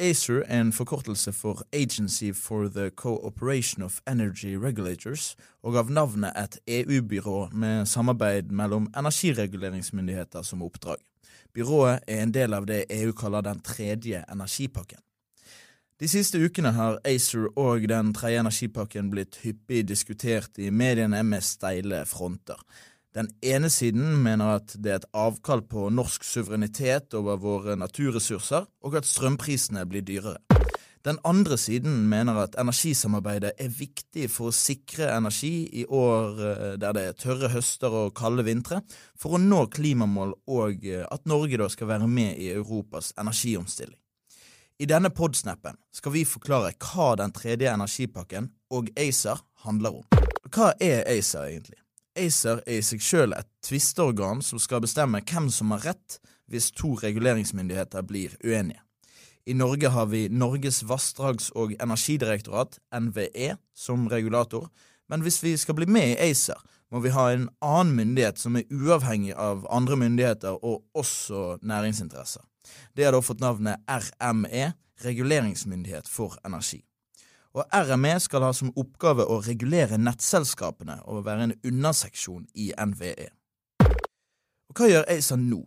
ACER er en forkortelse for Agency for the Cooperation of Energy Regulators, og av navnet et EU-byrå med samarbeid mellom energireguleringsmyndigheter som oppdrag. Byrået er en del av det EU kaller den tredje energipakken. De siste ukene har ACER og den tredje energipakken blitt hyppig diskutert i mediene med steile fronter. Den ene siden mener at det er et avkall på norsk suverenitet over våre naturressurser, og at strømprisene blir dyrere. Den andre siden mener at energisamarbeidet er viktig for å sikre energi i år eh, der det er tørre høster og kalde vintre, for å nå klimamål og eh, at Norge da skal være med i Europas energiomstilling. I denne podsnappen skal vi forklare hva den tredje energipakken og ACER handler om. Hva er ACER egentlig? ACER er i seg sjøl et tvisteorgan som skal bestemme hvem som har rett hvis to reguleringsmyndigheter blir uenige. I Norge har vi Norges vassdrags- og energidirektorat, NVE, som regulator, men hvis vi skal bli med i ACER, må vi ha en annen myndighet som er uavhengig av andre myndigheter og også næringsinteresser. Det har da fått navnet RME, Reguleringsmyndighet for energi og RME skal ha som oppgave å regulere nettselskapene og være en underseksjon i NVE. Og hva gjør ACER nå?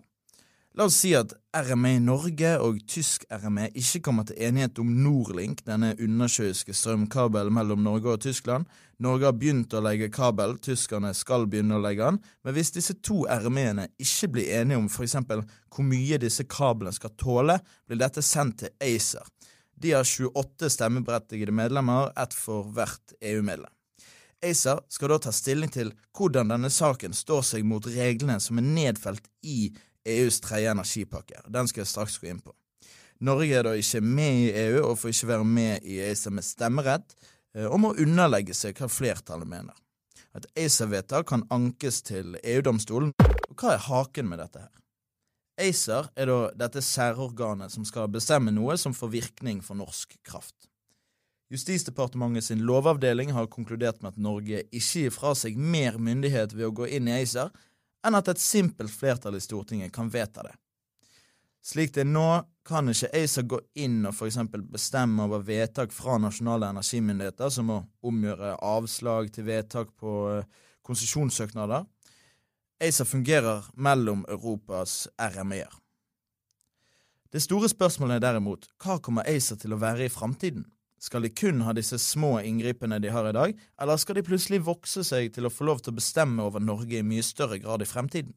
La oss si at RME i Norge og tysk RME ikke kommer til enighet om Norlink, denne undersjøiske strømkabelen mellom Norge og Tyskland. Norge har begynt å legge kabel, tyskerne skal begynne å legge den. Men hvis disse to RME-ene ikke blir enige om f.eks. hvor mye disse kablene skal tåle, blir dette sendt til ACER. De har 28 stemmeberettigede medlemmer, ett for hvert EU-medlem. ACER skal da ta stilling til hvordan denne saken står seg mot reglene som er nedfelt i EUs tredje energipakke. Den skal jeg straks gå inn på. Norge er da ikke med i EU og får ikke være med i ACER med stemmerett, eh, og må underlegge seg hva flertallet mener. Et ACER-vedtak kan ankes til EU-domstolen. Hva er haken med dette her? ACER er da dette særorganet som skal bestemme noe som får virkning for norsk kraft. Justisdepartementet sin lovavdeling har konkludert med at Norge ikke gir fra seg mer myndighet ved å gå inn i ACER, enn at et simpelt flertall i Stortinget kan vedta det. Slik det er nå, kan ikke ACER gå inn og f.eks. bestemme over vedtak fra nasjonale energimyndigheter, som å omgjøre avslag til vedtak på eh, konsesjonssøknader, ACER fungerer mellom Europas RME-er. Det store spørsmålet er derimot hva kommer ACER til å være i framtiden? Skal de kun ha disse små inngripene de har i dag, eller skal de plutselig vokse seg til å få lov til å bestemme over Norge i mye større grad i fremtiden?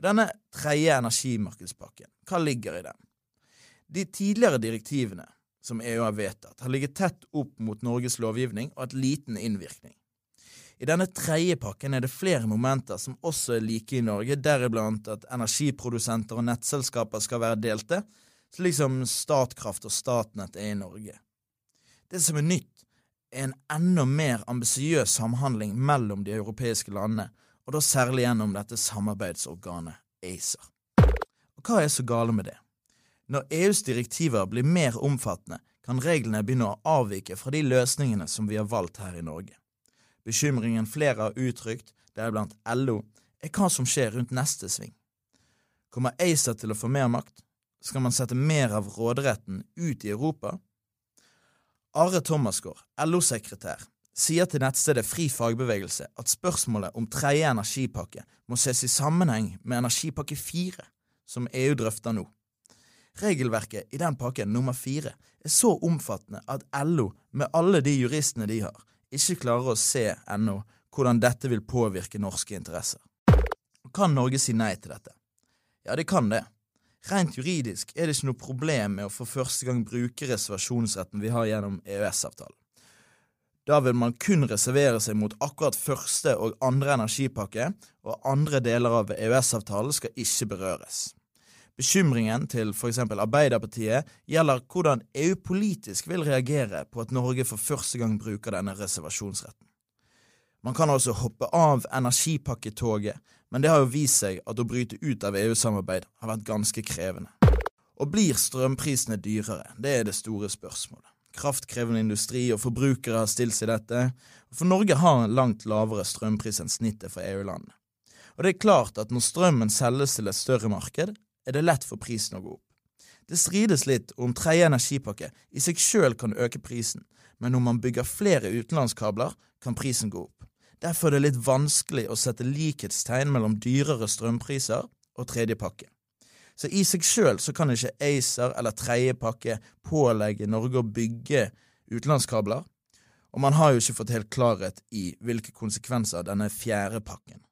Denne tredje energimarkedspakken, hva ligger i den? De tidligere direktivene som EU har vedtatt, har ligget tett opp mot Norges lovgivning og hatt liten innvirkning. I denne tredje pakken er det flere momenter som også er like i Norge, deriblant at energiprodusenter og nettselskaper skal være delte, slik som Statkraft og Statnett er i Norge. Det som er nytt, er en enda mer ambisiøs samhandling mellom de europeiske landene, og da særlig gjennom dette samarbeidsorganet ACER. Og hva er så gale med det? Når EUs direktiver blir mer omfattende, kan reglene begynne å avvike fra de løsningene som vi har valgt her i Norge. Bekymringen flere har uttrykt, deriblant LO, er hva som skjer rundt neste sving. Kommer ACER til å få mer makt? Skal man sette mer av råderetten ut i Europa? Are Thomasgaard, LO-sekretær, sier til nettstedet Fri fagbevegelse at spørsmålet om tredje energipakke må ses i sammenheng med energipakke fire, som EU drøfter nå. Regelverket i den pakken, nummer fire, er så omfattende at LO, med alle de juristene de har, ikke klarer å se ennå hvordan dette vil påvirke norske interesser. Kan Norge si nei til dette? Ja, det kan det. Rent juridisk er det ikke noe problem med å for første gang bruke reservasjonsretten vi har gjennom EØS-avtalen. Da vil man kun reservere seg mot akkurat første og andre energipakke, og andre deler av EØS-avtalen skal ikke berøres. Bekymringen til f.eks. Arbeiderpartiet gjelder hvordan EU politisk vil reagere på at Norge for første gang bruker denne reservasjonsretten. Man kan altså hoppe av energipakketoget, men det har jo vist seg at å bryte ut av EU-samarbeid har vært ganske krevende. Og blir strømprisene dyrere? Det er det store spørsmålet. Kraftkrevende industri og forbrukere har stilt seg dette, for Norge har en langt lavere strømpris enn snittet for EU-landene. Og det er klart at når strømmen selges til et større marked, er det lett for prisen å gå opp. Det strides litt om tredje energipakke i seg sjøl kan øke prisen, men om man bygger flere utenlandskabler, kan prisen gå opp. Derfor er det litt vanskelig å sette likhetstegn mellom dyrere strømpriser og tredje pakke. Så i seg sjøl kan ikke ACER eller tredje pakke pålegge Norge å bygge utenlandskabler, og man har jo ikke fått helt klarhet i hvilke konsekvenser denne fjerde pakken